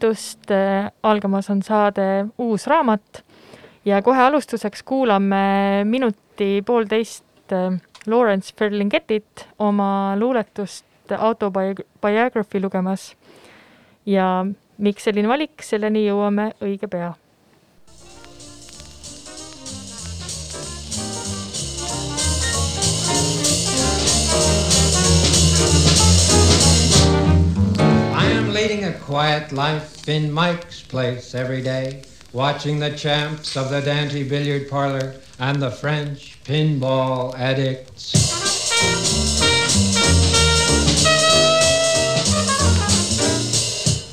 tere õhtust, algamas on saade Uus raamat. Ja kohe alustuseks kuulame minuti-poolteist Lawrence Ferlinghetit oma luuletust autobiography lugemas. ja miks selline valik, selleni jõuame õige pea leading a quiet life in Mike's place every day, watching the champs of the Dante billiard parlor and the French pinball addicts.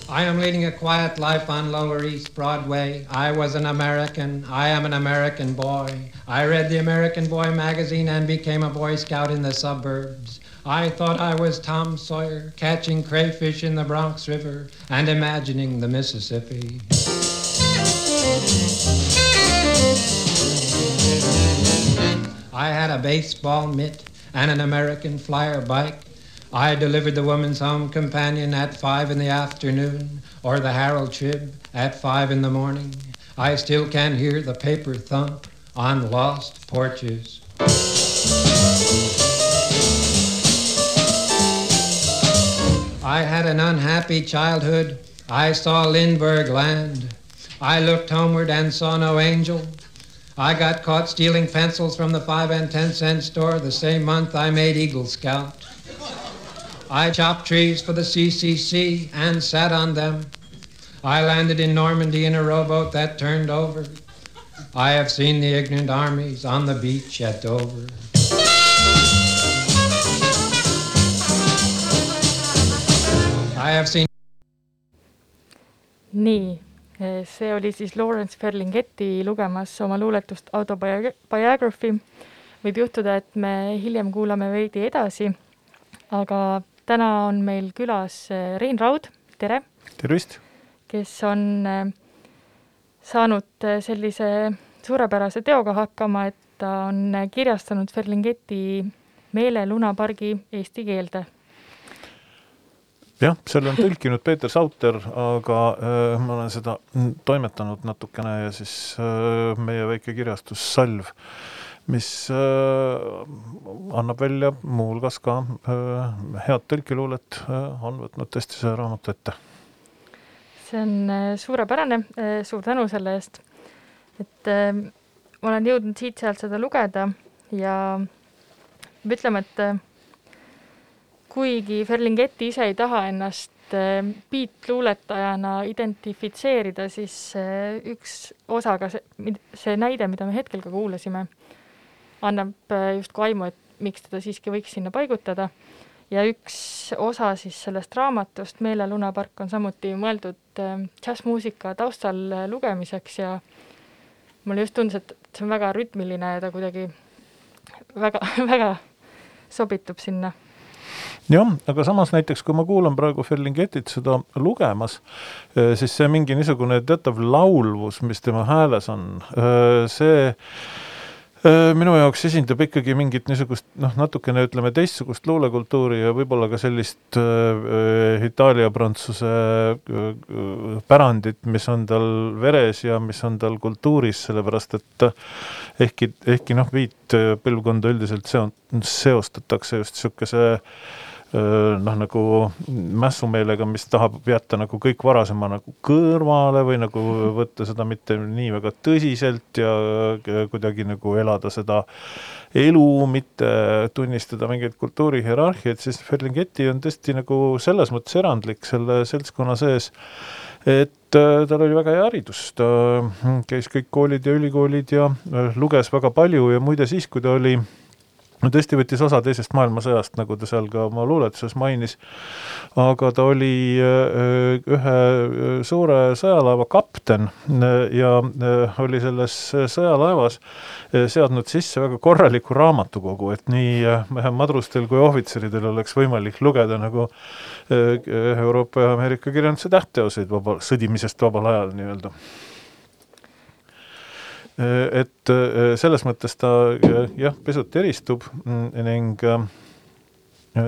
I am leading a quiet life on Lower East Broadway. I was an American. I am an American boy. I read the American Boy magazine and became a Boy Scout in the suburbs. I thought I was Tom Sawyer, catching crayfish in the Bronx River and imagining the Mississippi. I had a baseball mitt and an American flyer bike. I delivered the Woman's Home Companion at five in the afternoon or the Herald Trib at five in the morning. I still can hear the paper thump on lost porches. I had an unhappy childhood. I saw Lindbergh land. I looked homeward and saw no angel. I got caught stealing pencils from the five and ten cent store the same month I made Eagle Scout. I chopped trees for the CCC and sat on them. I landed in Normandy in a rowboat that turned over. I have seen the ignorant armies on the beach at Dover. Seen nii, see oli siis Lawrence Ferlinghetti lugemas oma luuletust Autobiography. võib juhtuda, et me hiljem kuulame veidi edasi, aga täna on meil külas eh, Rein Raud, tere! tervist! kes on eh, saanud eh, sellise suurepärase teoga hakkama, et ta on kirjastanud Ferlinghetti meelelunapargi eesti keelde jah, selle on tõlkinud Peeter Sauter, aga äh, ma olen seda toimetanud natukene ja siis äh, meie väike kirjastus Salv, mis äh, annab välja muuhulgas ka äh, head tõlkeluulet äh,, on võtnud tõesti selle raamatu ette. see on äh, suurepärane äh,, suur tänu selle eest. et äh, ma olen jõudnud siit-sealt seda lugeda ja peab ütlema, et äh, kuigi Ferlinghetti ise ei taha ennast äh, beatluuletajana identifitseerida, siis äh, üks osa ka see, see näide, mida me hetkel ka kuulasime, annab äh, justkui aimu, et miks teda siiski võiks sinna paigutada. ja üks osa siis sellest raamatust, Meelelunapark, on samuti mõeldud džässmuusika taustal lugemiseks ja mulle just tundus, et see on väga rütmiline ja ta kuidagi väga, väga sobitub sinna jah, aga samas näiteks, kui ma kuulan praegu Ferlinghetit seda lugemas, eh, siis see mingi niisugune teatav laulvus, mis tema hääles on, eh, see eh, minu jaoks esindab ikkagi mingit niisugust noh, natukene ütleme teistsugust luulekultuuri ja võib-olla ka sellist äh, Itaalia-Prantsuse äh, pärandit, mis on tal veres ja mis on tal kultuuris, sellepärast et ehkki, ehkki noh, viit põlvkonda üldiselt seo-, seostatakse just niisuguse noh, nagu mässumeelega, mis tahab jätta nagu kõik varasema nagu kõrvale või nagu võtta seda mitte nii väga tõsiselt ja kuidagi nagu elada seda elu, mitte tunnistada mingeid kultuurihierarhiaid, siis Ferlinghetti on tõesti nagu selles mõttes erandlik selle seltskonna sees, et tal oli väga hea haridus, ta käis kõik koolid ja ülikoolid ja luges väga palju ja muide siis, kui ta oli no tõesti võttis osa Teisest maailmasõjast, nagu ta seal ka oma luuletuses mainis, aga ta oli äh, ühe äh, suure sõjalaeva kapten äh, ja oli selles sõjalaevas seadnud sisse väga korraliku raamatukogu, et nii madrustel kui ohvitseridel oleks võimalik lugeda nagu Euroopa ja Ameerika kirjanduse tähtteoseid vaba, sõdimisest vabal ajal nii-öelda et äh, selles mõttes ta äh, jah, pisut eristub mm, ning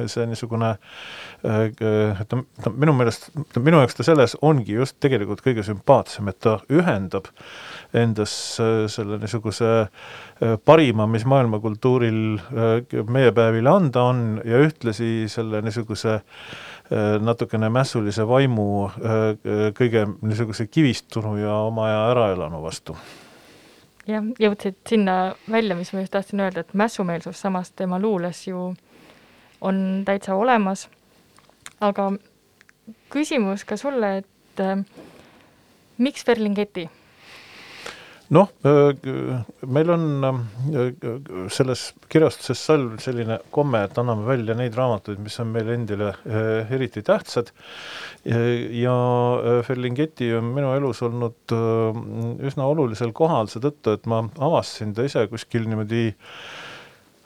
see niisugune ta minu meelest, minu jaoks ta selles ongi just tegelikult kõige sümpaatsem, et ta ühendab endas selle niisuguse parima, mis maailmakultuuril meie päevil anda on ja ühtlasi selle niisuguse natukene mässulise vaimu kõige niisuguse kivistunu ja oma aja äraelanu vastu jah, jõudsid sinna välja, mis ma just tahtsin öelda, et mässumeelsus samas tema luules ju on täitsa olemas. aga küsimus ka sulle, et äh, miks Ferlingeti? Noh, meil on selles kirjastuses Salv selline komme, et anname välja neid raamatuid, mis on meile endile eriti tähtsad. Ja Ferlingeti on minu elus olnud üsna olulisel kohal seetõttu, et ma avastasin ta ise kuskil niimoodi Äh,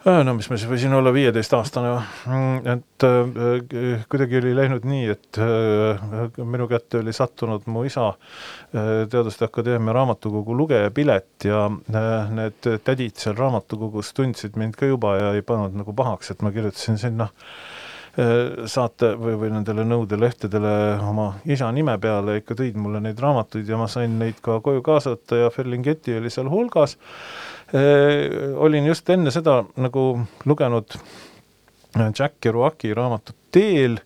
no mis ma siis võisin olla, viieteistaastane, mm, et äh, kuidagi oli läinud nii, et äh, minu kätte oli sattunud mu isa äh, Teaduste Akadeemia raamatukogu lugejapilet ja äh, need tädid seal raamatukogus tundsid mind ka juba ja ei pannud nagu pahaks, et ma kirjutasin sinna äh, saate või, või nendele nõudelehtedele oma isa nime peale, ikka tõid mulle neid raamatuid ja ma sain neid ka koju kaasa võtta ja Ferlingeti oli seal hulgas. Äh, olin just enne seda nagu lugenud äh, Jack Kerouaki raamatut Teel,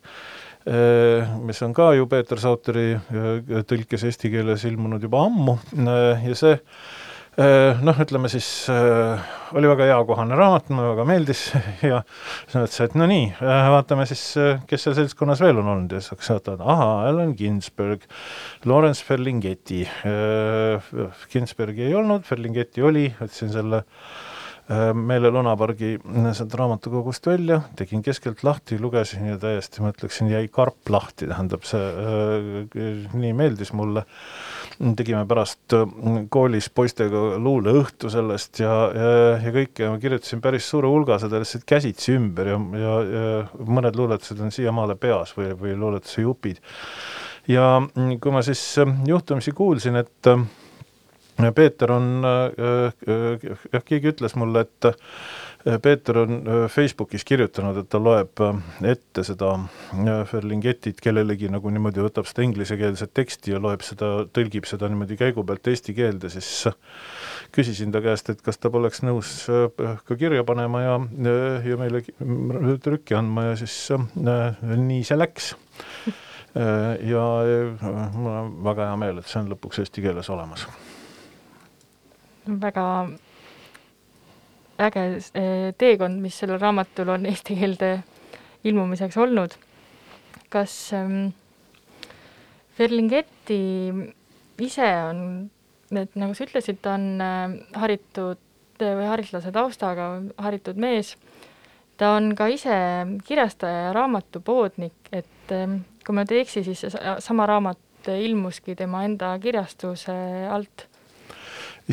äh, mis on ka ju Peeter Sauteri tõlkes eesti keeles ilmunud juba ammu ja see Äh, noh, ütleme siis äh, oli väga eakohane raamat, mulle väga meeldis ja siis mõtlesin, et no nii, äh, vaatame siis, kes seal seltskonnas veel on olnud ja siis hakkasin vaatama, ahaa, Allan Ginsberg, Lawrence Ferlinghetti. Ginsbergi ei olnud, Ferlinghetti oli, võtsin selle meelelunapargi sealt raamatukogust välja, tegin keskelt lahti, lugesin ja täiesti, ma ütleksin, jäi karp lahti, tähendab see äh, nii meeldis mulle tegime pärast äh, koolis poistega luuleõhtu sellest ja, ja, ja kõike ja ma kirjutasin päris suure hulga seda lihtsalt käsitsi ümber ja, ja, ja mõned luuletused on siiamaale peas või, või luuletuse jupid. ja kui ma siis äh, juhtumisi kuulsin, et äh, Peeter on, jah, keegi ütles mulle, et Peeter on äh, Facebookis kirjutanud, et ta loeb äh, ette seda äh, Ferlingetit kellelegi nagu niimoodi, võtab seda inglisekeelset teksti ja loeb seda, tõlgib seda niimoodi käigu pealt eesti keelde, siis küsisin ta käest, et kas ta poleks nõus ka kirja panema ja, ja meile trükki andma ja siis nii see läks. ja mul on väga hea meel, et see on lõpuks eesti keeles olemas. väga äge eh, teekond, mis sellel raamatul on eesti keelde ilmumiseks olnud. kas ähm, Ferlinghetti ise on, et nagu sa ütlesid, ta on äh, haritud või haritlase taustaga, haritud mees, ta on ka ise kirjastaja ja raamatupoodnik, et ähm, kui ma ei eksi, siis seesama raamat ilmuski tema enda kirjastuse alt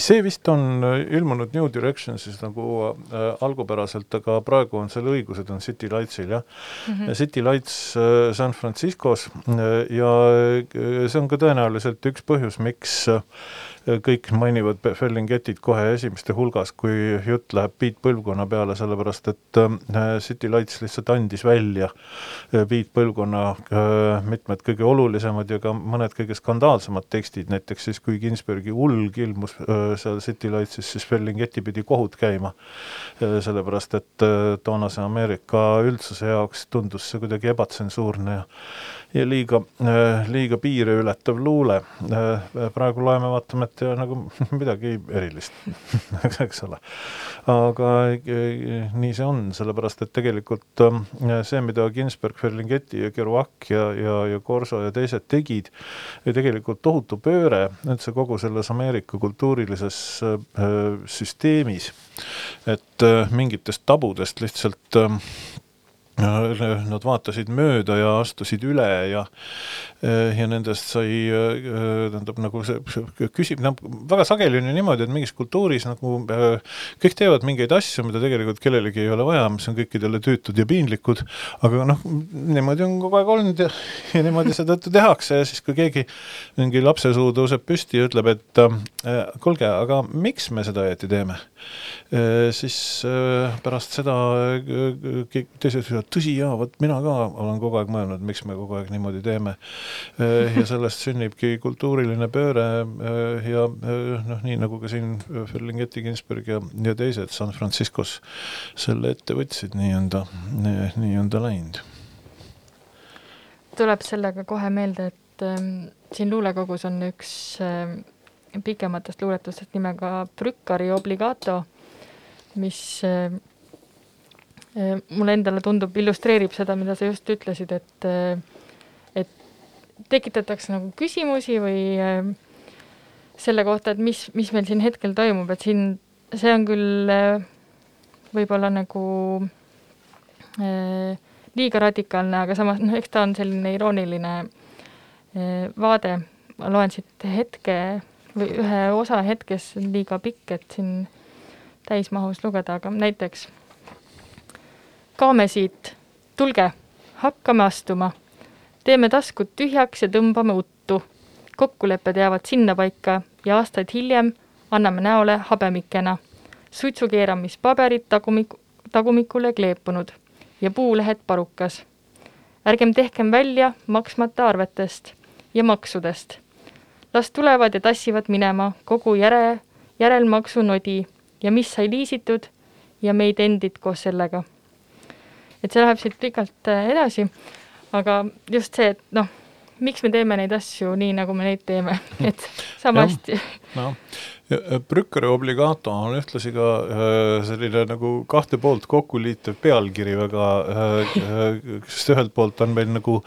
see vist on äh, ilmunud New Directionsis nagu äh, algupäraselt, aga praegu on seal õigused on City Lightsil jah mm. -hmm. City Lights äh, San Franciscos äh, ja äh, see on ka tõenäoliselt üks põhjus, miks äh, kõik mainivad Ferlinghetit kohe esimeste hulgas, kui jutt läheb Beat põlvkonna peale, sellepärast et äh, City Lights lihtsalt andis välja äh, Beat põlvkonna äh, mitmed kõige olulisemad ja ka mõned kõige skandaalsemad tekstid, näiteks siis kui Ginsbergi ulg ilmus seal City Lightsis, siis Ferlinghetti pidi kohut käima, sellepärast et toonase Ameerika üldsuse jaoks tundus see kuidagi ebatsensuurne ja ja liiga, äh, liiga piire ületav luule. Äh, praegu loeme, vaatame, et nagu midagi erilist eks ole. aga äh, nii see on, sellepärast et tegelikult see, mida Ginsberg, Ferlinghetti ja Kerouac ja, ja, ja Corso ja teised tegid, tegelikult tohutu pööre üldse kogu selles Ameerika kultuurilises süsteemis, et mingitest tabudest lihtsalt Nad vaatasid mööda ja astusid üle ja ja nendest sai, tähendab nagu see, see küsib, noh, väga sageli on ju niimoodi, et mingis kultuuris nagu kõik teevad mingeid asju, mida tegelikult kellelegi ei ole vaja, mis on kõikidele tüütud ja piinlikud, aga noh, niimoodi on kogu aeg olnud ja, ja niimoodi seetõttu tehakse ja siis, kui keegi, mingi lapsesuu tõuseb püsti ja ütleb, et äh, kuulge, aga miks me seda õieti teeme? Äh,, siis äh, pärast seda äh, teised ütlevad, tõsi jaa, vot mina ka olen kogu aeg mõelnud, miks me kogu aeg niimoodi teeme. ja sellest sünnibki kultuuriline pööre ja noh, nii nagu ka siin Ferlinghetti, Ginsberg ja, ja teised San Franciscos selle ette võtsid, nii on ta, nii on ta läinud. tuleb sellega kohe meelde, et ähm, siin luulekogus on üks äh, pikematest luuletustest nimega Brückari Obligato, mis äh, äh, mulle endale tundub, illustreerib seda, mida sa just ütlesid, et äh, et tekitatakse nagu küsimusi või äh, selle kohta, et mis, mis meil siin hetkel toimub, et siin see on küll äh, võib-olla nagu äh, liiga radikaalne, aga samas noh, eks ta on selline irooniline äh, vaade. ma loen siit hetke või ühe osa hetkes on liiga pikk, et siin täismahus lugeda, aga näiteks kaame siit, tulge, hakkame astuma, teeme taskud tühjaks ja tõmbame uttu. kokkulepped jäävad sinnapaika ja aastaid hiljem anname näole habemikena. suitsukeeramispaberid tagumik-, tagumikule kleepunud ja puulehed parukas. ärgem tehkem välja maksmata arvetest ja maksudest las tulevad ja tassivad minema kogu järe, järelmaksu nodi ja mis sai liisitud ja meid endid koos sellega. Et see läheb siit pikalt äh, edasi, aga just see, et noh, miks me teeme neid asju nii, nagu me neid teeme, et sama hästi. noh, Äh, Brückeri obligato on ühtlasi ka äh, selline nagu kahte poolt kokku liitev pealkiri väga, äh, sest ühelt poolt on meil nagu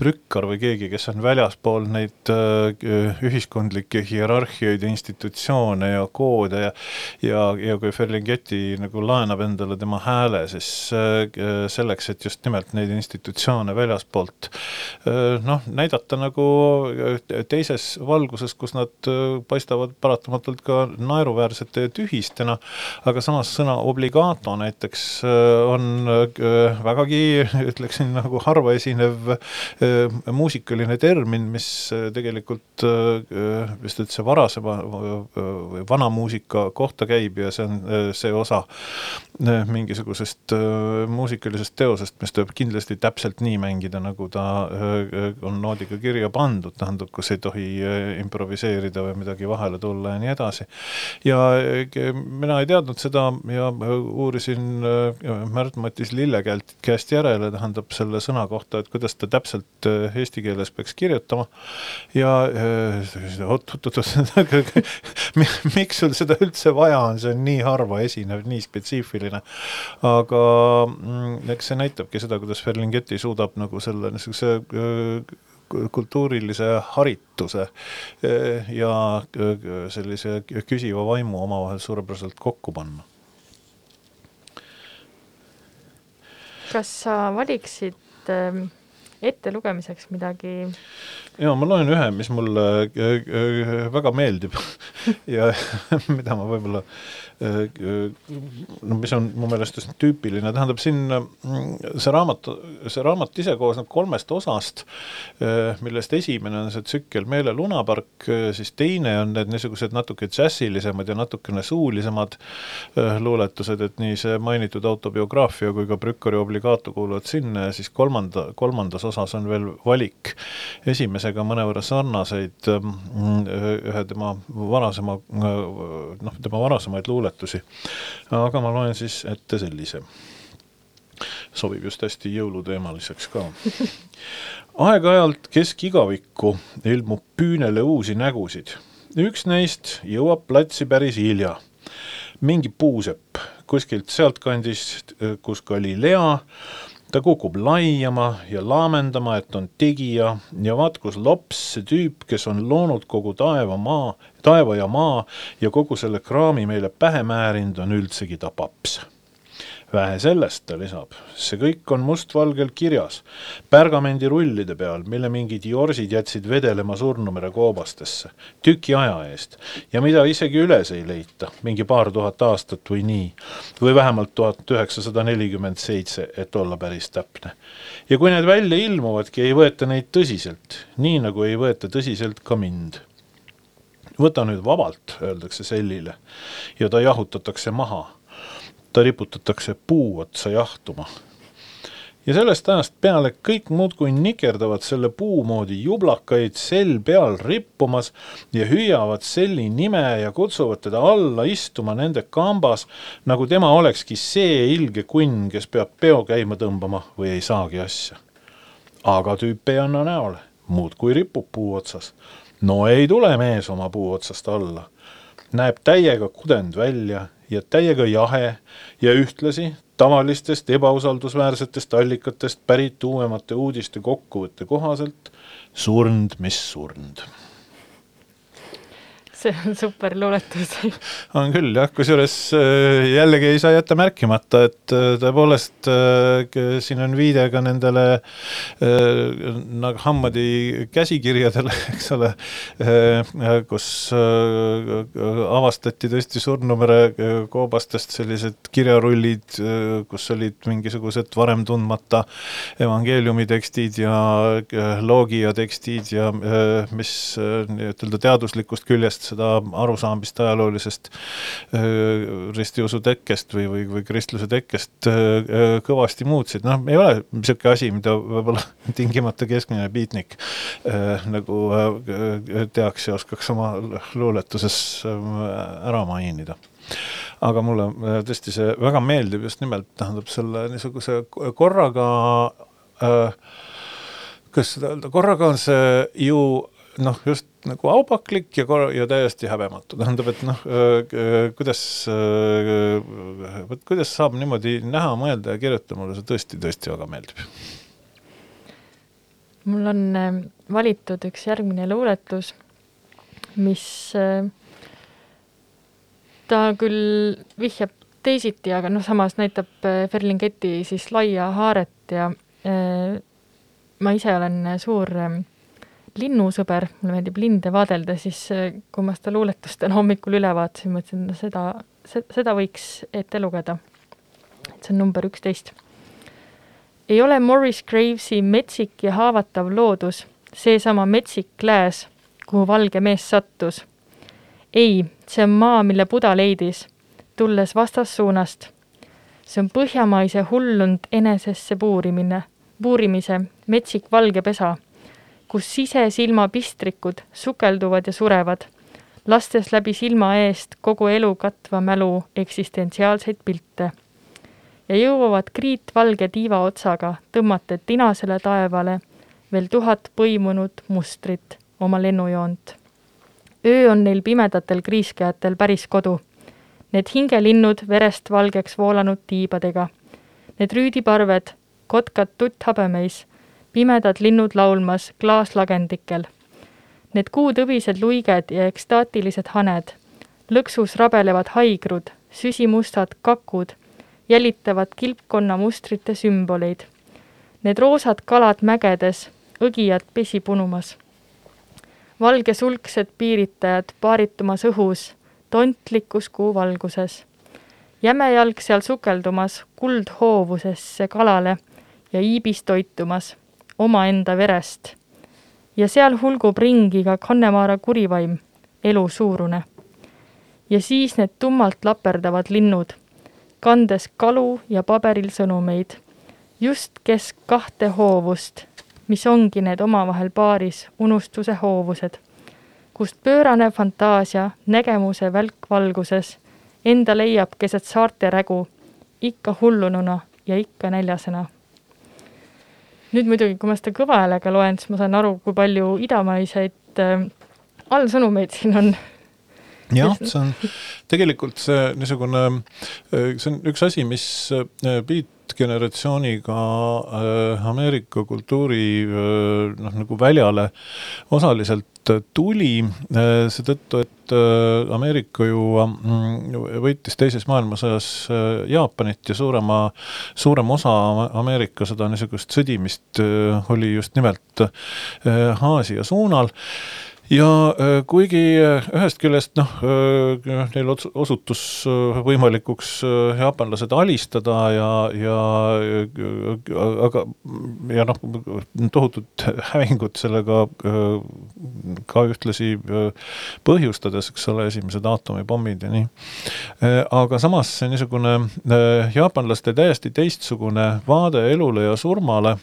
Brükkar või keegi, kes on väljaspool neid ühiskondlikke hierarhiaid institutsioone ja koode ja ja, ja kui Ferlinghetti nagu laenab endale tema hääle, siis selleks, et just nimelt neid institutsioone väljaspoolt noh, näidata nagu teises valguses, kus nad paistavad paratamatult tegelikult ka naeruväärsete tühistena, aga samas sõna obligato näiteks äh, on äh, vägagi, ütleksin nagu harva esinev äh, muusikaline termin, mis tegelikult vist üldse varasema või vana muusika kohta käib ja see on see osa mingisugusest muusikalisest teosest, mis tuleb kindlasti täpselt nii mängida, nagu ta on noodiga kirja pandud, tähendab, kus ei tohi improviseerida või midagi vahele tulla ja nii edasi edasi. ja eh, mina ei teadnud seda ja uurisin eh, Märt-Matis Lillekäelt käest järele, tähendab selle sõna kohta, et kuidas ta täpselt eh, eesti keeles peaks kirjutama. ja oot-oot-oot, miks sul seda üldse vaja on, see on nii harva esinev, nii spetsiifiline. aga mm, eks see näitabki seda, kuidas Ferlinghetti suudab nagu selle niisuguse kultuurilise harituse eh, ja eh, sellise küsiva vaimu omavahel suurepäraselt kokku panna. kas sa valiksid ähm, ettelugemiseks midagi? ja ma loen ühe, mis mulle äh, väga meeldib ja mida ma võib-olla no mis on mu meelest üsna tüüpiline, tähendab siin mm, see raamat, see raamat ise koosneb kolmest osast, äh, millest esimene on see tsükkel Meele lunapark, siis teine on need niisugused natuke džässilisemad ja natukene suulisemad luuletused, et nii see mainitud autobiograafia kui ka Brükkari obligato kuuluvad sinna ja siis kolmanda, kolmandas osas on veel valik esimesega mõnevõrra sarnaseid mm, ühe tema varasema, noh, tema varasemaid luuletusi. Aga ma loen siis ette sellise. sobib just hästi jõuluteemaliseks ka. aeg-ajalt keskigavikku ilmub püünele uusi nägusid. üks neist jõuab platsi päris hilja. mingi puusepp kuskilt sealtkandist, kus Galilea ta kukub laiama ja laamendama, et on tegija ja vaat kus lops, see tüüp, kes on loonud kogu taeva, maa, taeva ja maa ja kogu selle kraami meile pähe määrinud, on üldsegi ta paps vähe sellest, ta lisab, see kõik on mustvalgel kirjas pärgamendirullide peal, mille mingid jorsid jätsid vedelema Surnumere koobastesse tüki aja eest. Ja mida isegi üles ei leita, mingi paar tuhat aastat või nii, või vähemalt tuhat üheksasada nelikümmend seitse, et olla päris täpne. ja kui need välja ilmuvadki, ei võeta neid tõsiselt, nii nagu ei võeta tõsiselt ka mind. Võta nüüd vabalt, öeldakse sellile ja ta jahutatakse maha ta riputatakse puu otsa jahtuma. ja sellest ajast peale kõik muudkui nikerdavad selle puu moodi jublakaid sell peal rippumas ja hüüavad selli nime ja kutsuvad teda alla istuma nende kambas, nagu tema olekski see ilge kunn, kes peab peo käima tõmbama või ei saagi asja. aga tüüp ei anna näole, muudkui ripub puu otsas. no ei tule mees oma puu otsast alla näeb täiega kudend välja ja täiega jahe ja ühtlasi tavalistest ebausaldusväärsetest allikatest pärit uuemate uudiste kokkuvõtte kohaselt surnud, mis surnud see on super luuletus. On küll jah, kusjuures äh, jällegi ei saa jätta märkimata, et äh, tõepoolest äh, siin on viide ka nendele nagu Hammadi käsikirjadele, eks ole, kus avastati tõesti surnumere koobastest sellised kirjarullid, kus olid mingisugused varem tundmata evangeeliumi tekstid ja loogia tekstid ja mis nii-ütelda teaduslikust küljest seda arusaamist ajaloolisest ristiusu tekkest või, või, või kristluse tekkest kõvasti muutsid, noh, ei ole niisugune asi, mida võib-olla tingimata keskmine biitnik nagu teaks ja oskaks oma luuletuses ära mainida. Aga mulle tõesti see väga meeldib just nimelt, tähendab selle niisuguse korraga äh, kuidas seda öelda, korraga on see ju noh, just nagu aupaklik ja kor-, ja täiesti häbematu, tähendab, et noh, kuidas, vot kuidas saab niimoodi näha, mõelda ja kirjutada, mulle see tõesti, tõesti väga meeldib. mul on valitud üks järgmine luuletus, mis ta küll vihjab teisiti, aga noh, samas näitab Ferlingeti siis laia haaret ja ma ise olen suur linnusõber, mulle meeldib linde vaadelda, siis äh, kui ma seda luuletust täna hommikul üle vaatasin, mõtlesin, no seda, seda võiks ette lugeda. et see on number üksteist. ei ole Morris Gravesi metsik ja haavatav loodus seesama metsik lääs, kuhu valge mees sattus. ei, see on maa, mille Buda leidis, tulles vastassuunast. see on põhjamaise hullunud enesesse puurimine, puurimise metsik valge pesa kus sisesilma pistrikud sukelduvad ja surevad, lastes läbi silma eest kogu elu katva mälu eksistentsiaalseid pilte. ja jõuavad kriitvalge tiiva otsaga tõmmata tinasele taevale veel tuhat põimunud mustrit oma lennujoont. öö on neil pimedatel kriiskejatel päris kodu. Need hingelinnud verest valgeks voolanud tiibadega. Need rüüdiparved, kotkad tutthabemeis pimedad linnud laulmas klaaslagendikel. Need kuutõbised luiged ja ekstaatilised haned, lõksus rabelevad haigrud, süsimustad kakud, jälitavad kilpkonna mustrite sümboleid. Need roosad kalad mägedes, õgijad pesi punumas. valgesulgsed piiritajad paaritumas õhus, tontlikus kuu valguses. jämejalg seal sukeldumas kuldhoovusesse kalale ja iibis toitumas omaenda verest. ja seal hulgub ringi ka Kannemaara kurivaim, elu suurune. ja siis need tummalt laperdavad linnud, kandes kalu ja paberil sõnumeid, just kesk kahte hoovust, mis ongi need omavahel paaris unustuse hoovused, kust pöörane fantaasia nägemuse välkvalguses enda leiab keset saarte rägu, ikka hullununa ja ikka näljasena nüüd muidugi, kui ma seda kõva häälega loen, siis ma saan aru, kui palju idamaiseid äh, allsõnumeid siin on. Jah, see on tegelikult see niisugune, äh, see on üks asi, mis äh, beat-generatsiooniga äh, Ameerika kultuuri noh, nagu väljale osaliselt tuli äh, seetõttu, et äh, Ameerika ju mm, võitis teises maailmasõjas äh, Jaapanit ja suurema, suurem osa Ameerika seda niisugust sõdimist oli just nimelt Aasia suunal ja äh, kuigi äh, ühest küljest noh, äh, neil osutus võimalikuks jaapanlased alistada ja, ja aga ja noh, tohutut hävingut sellega ka ühtlasi põhjustades, eks ole, esimesed aatomipommid ja nii. aga samas niisugune jaapanlaste täiesti teistsugune vaade elule ja surmale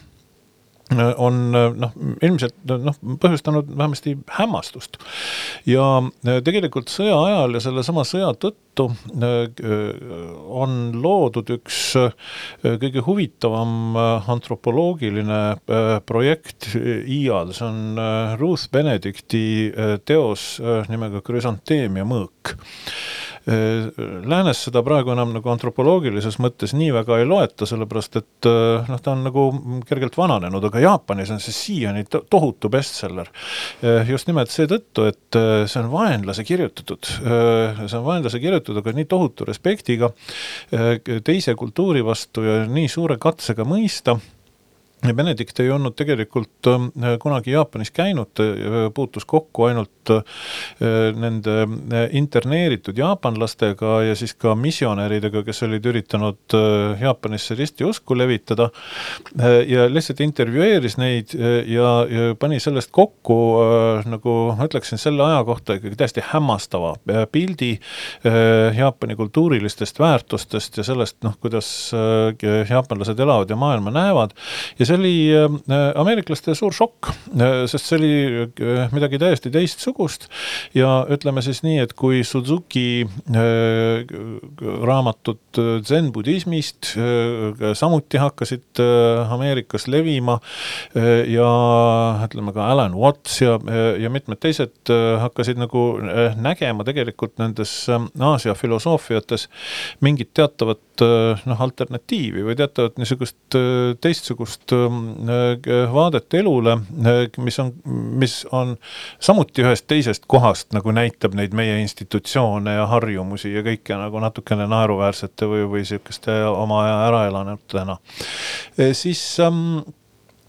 on noh, ilmselt noh, põhjustanud vähemasti hämmastust. ja äh, tegelikult sõja ajal ja sellesama sõja tõttu äh, on loodud üks äh, kõige huvitavam antropoloogiline projekt iial, see on Ruth Benedicti teos nimega Krüsanteemia mõõk Äh, läänes seda praegu enam nagu antropoloogilises mõttes nii väga ei loeta, sellepärast et äh, noh, ta on nagu kergelt vananenud, aga Jaapanis on see siiani tohutu bestseller. Äh, just nimelt seetõttu, et see on vaenlase kirjutatud, see on vaenlase kirjutatud, aga nii tohutu respektiga teise kultuuri vastu ja nii suure katsega mõista Benedikt ei olnud tegelikult äh, kunagi Jaapanis käinud, äh, puutus kokku ainult äh, nende interneeritud jaapanlastega ja siis ka missionäridega, kes olid üritanud Jaapanisse ristiusku levitada. ja lihtsalt intervjueeris neid ja, ja pani sellest kokku nagu ma ütleksin selle aja kohta ikkagi täiesti hämmastava pildi Jaapani kultuurilistest väärtustest ja sellest noh, kuidas jaapanlased elavad ja maailma näevad ja see oli äh, ameeriklaste suur šokk, äh, sest see oli äh, midagi täiesti teistsugust. Ja ütleme siis nii, et kui Suzuki raamatud zen-budismist samuti hakkasid Ameerikas levima ja ütleme ka Alan Watts ja, ja mitmed teised hakkasid nagu nägema tegelikult nendes Aasia filosoofiates mingit teatavat noh, alternatiivi või teatavat niisugust teistsugust Äh, vaadet elule, äh, mis on, mis on samuti ühest teisest kohast nagu näitab neid meie institutsioone ja harjumusi ja kõike nagu natukene naeruväärsete või, või sihukeste oma aja äraelanutena. Äh, siis ähm,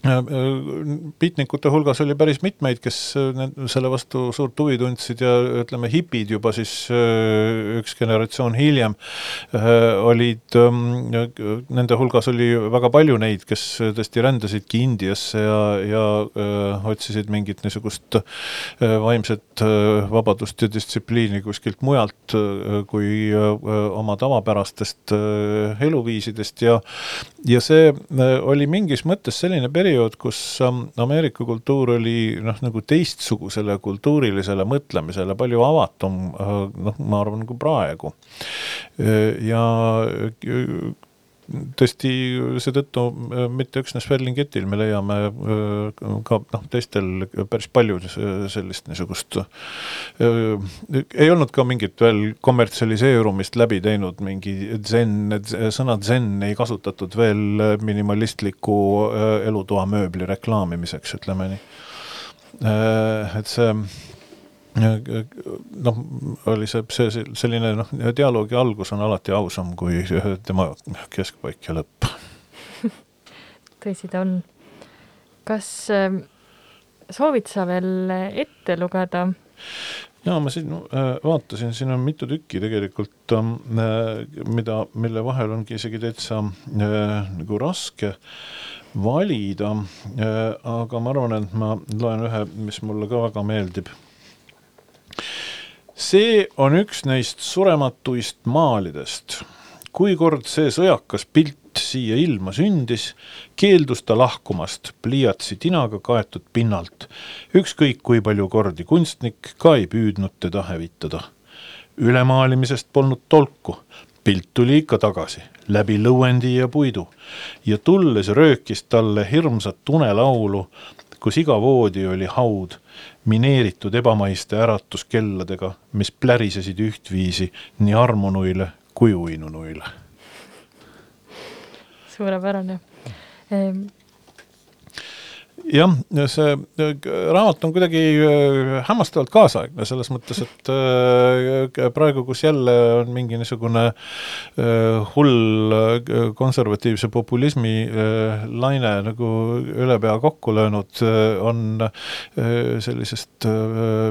beatnikute hulgas oli päris mitmeid, kes äh, selle vastu suurt huvi tundsid ja ütleme, hipid juba siis äh, üks generatsioon hiljem äh, olid, ähm, nende hulgas oli väga palju neid, kes tõesti rändasidki Indiasse ja, ja otsisid mingit niisugust vaimset vabadust ja distsipliini kuskilt mujalt kui oma tavapärastest eluviisidest ja ja see oli mingis mõttes selline periood, periood, kus ähm, Ameerika kultuur oli noh, nagu teistsugusele kultuurilisele mõtlemisele palju avatum, äh, noh, ma arvan, kui praegu. Äh, ja tõesti seetõttu mitte üksnes Ferlingetil, me leiame ka noh, teistel päris palju sellist niisugust, ei olnud ka mingit veel kommertsialiseerumist läbi teinud, mingi zen, sõna zen ei kasutatud veel minimalistliku elutoamööbli reklaamimiseks, ütleme nii. et see noh, oli see, see selline noh, dialoogi algus on alati ausam kui tema keskpaik ja lõpp. tõsi ta on. kas äh, soovid sa veel ette lugeda? ja ma siin äh, vaatasin, siin on mitu tükki tegelikult ähm, äh,, mida, mille vahel ongi isegi täitsa äh, nagu raske valida aga ma arvan, et ma loen ühe, mis mulle ka väga meeldib see on üks neist surematuist maalidest. kui kord see sõjakas pilt siia ilma sündis, keeldus ta lahkumast pliiatsi tinaga kaetud pinnalt. ükskõik kui palju kordi kunstnik ka ei püüdnud teda hävitada. ülemaalimisest polnud tolku, pilt tuli ikka tagasi, läbi lõuendi ja puidu ja tulles röökis talle hirmsat unelaulu, kus iga voodi oli haud mineeritud ebamaiste äratuskelladega, mis plärisesid ühtviisi nii armunuile kui uinunuile. suurepärane ehm.. Jah, see raamat on kuidagi äh, hämmastavalt kaasaegne selles mõttes, et äh, praegu, kus jälle on mingi niisugune äh, hull konservatiivse populismi laine nagu üle pea kokku löönud, on sellisest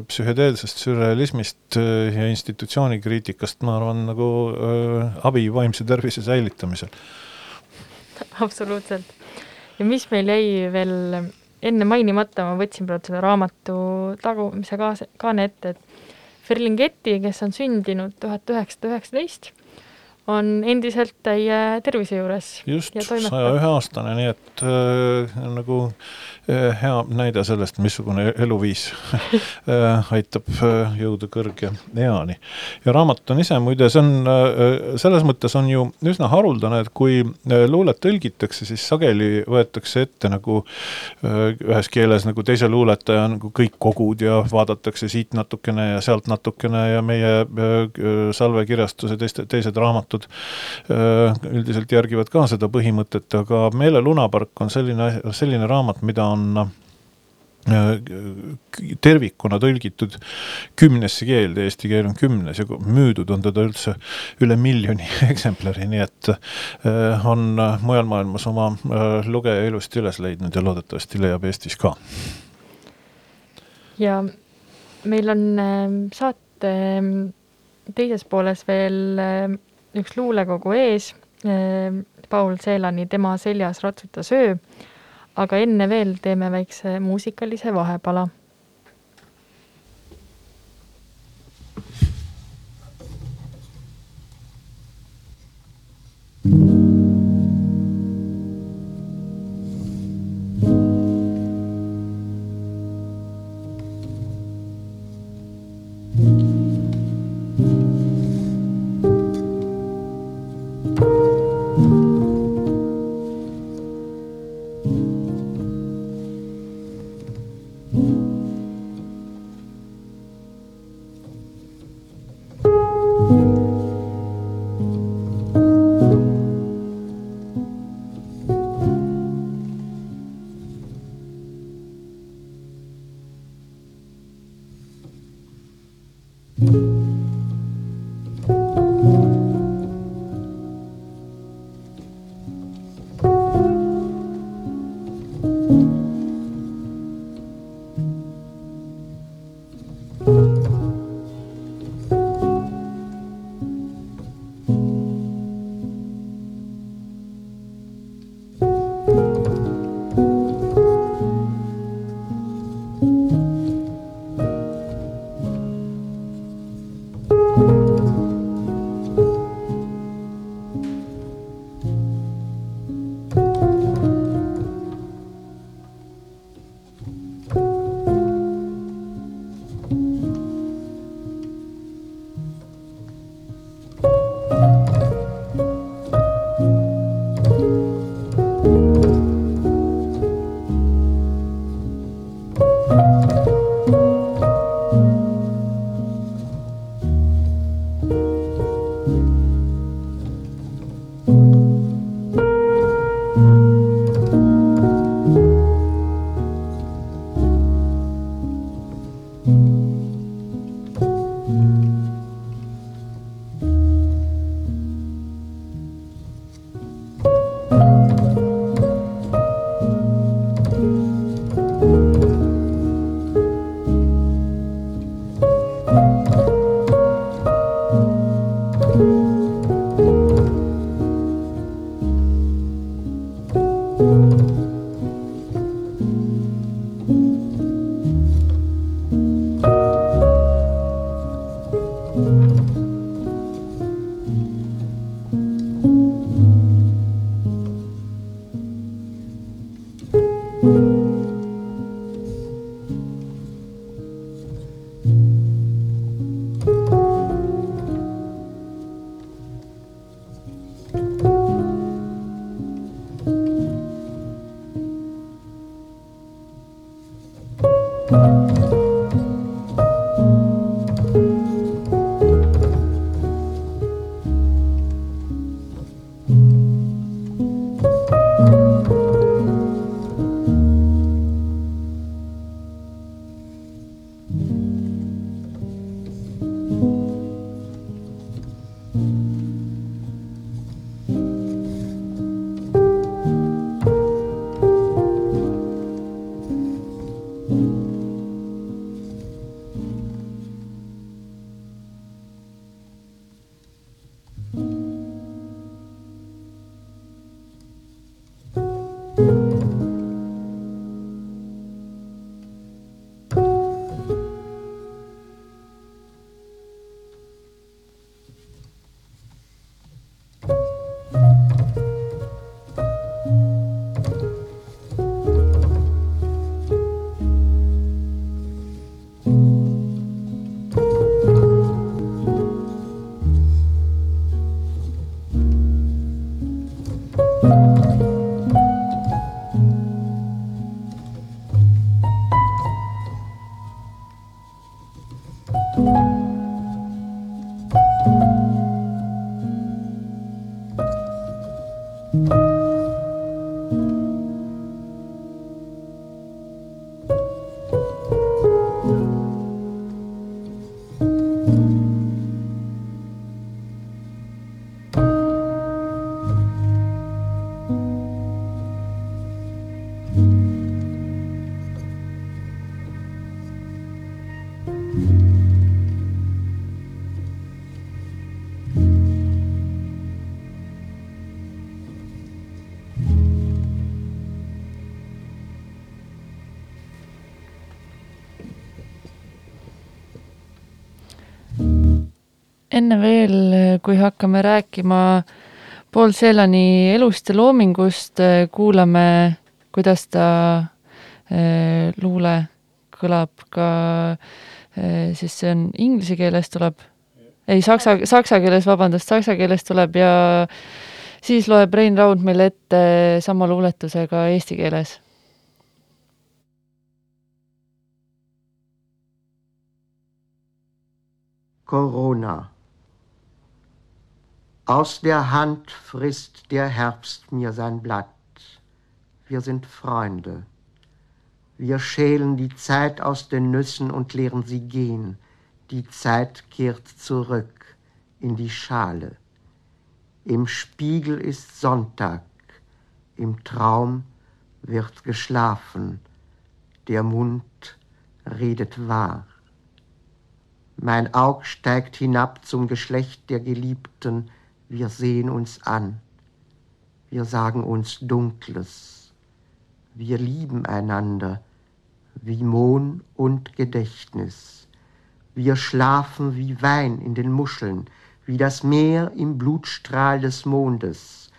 psühhedeelsest sürrealismist ja institutsioonikriitikast, ma arvan, nagu abi vaimse tervise säilitamisel. absoluutselt. ja mis meil jäi veel enne mainimata, ma võtsin praegu selle raamatu tagumise kaasa, kaane ette, et Ferlinghetti, kes on sündinud tuhat üheksasada üheksateist, on endiselt täie tervise juures. just, saja ühe aastane, nii et äh, nagu äh, hea näide sellest, missugune eluviis äh, aitab äh, jõuda kõrge eani. ja raamat on ise muide, see on äh,, selles mõttes on ju üsna haruldane, et kui äh, luulet tõlgitakse, siis sageli võetakse ette nagu äh, ühes keeles nagu teise luuletaja nagu kõik kogud ja vaadatakse siit natukene ja sealt natukene ja meie äh, salvekirjastuse teiste, teised raamatud raamatud äh, üldiselt järgivad ka seda põhimõtet, aga Meele lunapark on selline, selline raamat, mida on äh, tervikuna tõlgitud kümnesse keelde, eesti keel on kümnes ja müüdud on teda üldse üle miljoni eksemplari, nii et äh, on mujal maailmas oma lugeja ilusti üles leidnud ja loodetavasti leiab Eestis ka. ja meil on saate teises pooles veel üks luulekogu ees, ehm, Paul Seelani Tema seljas ratsutas öö, aga enne veel teeme väikse muusikalise vahepala enne veel, kui hakkame rääkima Paul Celani elust ja loomingust, kuulame, kuidas ta eh, luule kõlab ka eh, siis see on inglise keeles tuleb, ei, saksa, saksa keeles, vabandust, saksa keeles tuleb ja siis loeb Rein Raud meile ette sama luuletusega eesti keeles Corona. Aus der Hand frisst der Herbst mir sein Blatt. Wir sind Freunde. Wir schälen die Zeit aus den Nüssen und lehren sie gehen. Die Zeit kehrt zurück in die Schale. Im Spiegel ist Sonntag, im Traum wird geschlafen, der Mund redet wahr. Mein Aug steigt hinab zum Geschlecht der Geliebten, wir sehen uns an, wir sagen uns Dunkles, wir lieben einander wie Mohn und Gedächtnis, wir schlafen wie Wein in den Muscheln, wie das Meer im Blutstrahl des Mondes.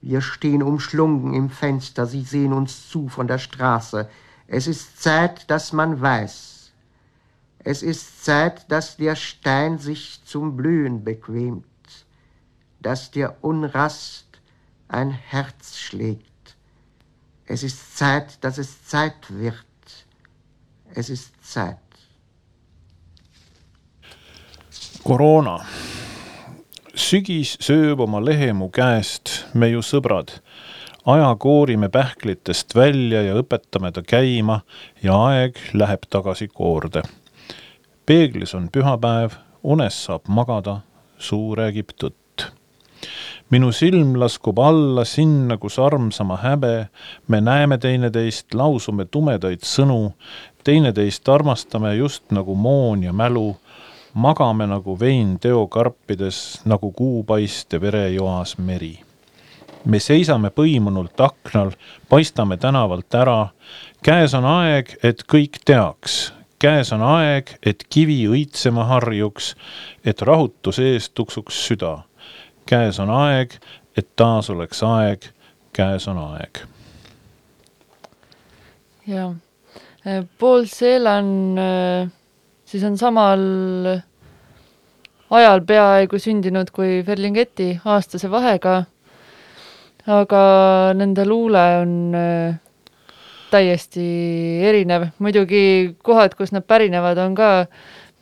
Wir stehen umschlungen im Fenster, sie sehen uns zu von der Straße. Es ist Zeit, dass man weiß, es ist Zeit, dass der Stein sich zum Blühen bequemt, dass der Unrast ein Herz schlägt. Es ist Zeit, dass es Zeit wird. Es ist Zeit. koroona. sügis sööb oma lehe mu käest, me ju sõbrad. aja koorime pähklitest välja ja õpetame ta käima ja aeg läheb tagasi koorde peeglis on pühapäev, unes saab magada, suu räägib tõtt. Minu silm laskub alla sinna, kus armsama häbe, me näeme teineteist, lausume tumedaid sõnu, teineteist armastame just nagu moon ja mälu, magame nagu vein teokarpides, nagu kuupaiste verejoas meri. me seisame põimunult aknal, paistame tänavalt ära, käes on aeg, et kõik teaks, käes on aeg, et kivi õitsema harjuks, et rahutuse ees tuksuks süda. Käes on aeg, et taas oleks aeg, käes on aeg. jah, Paul Celan siis on samal ajal peaaegu sündinud kui Ferlinghetti aastase vahega. aga nende luule on täiesti erinev, muidugi kohad, kust nad pärinevad, on ka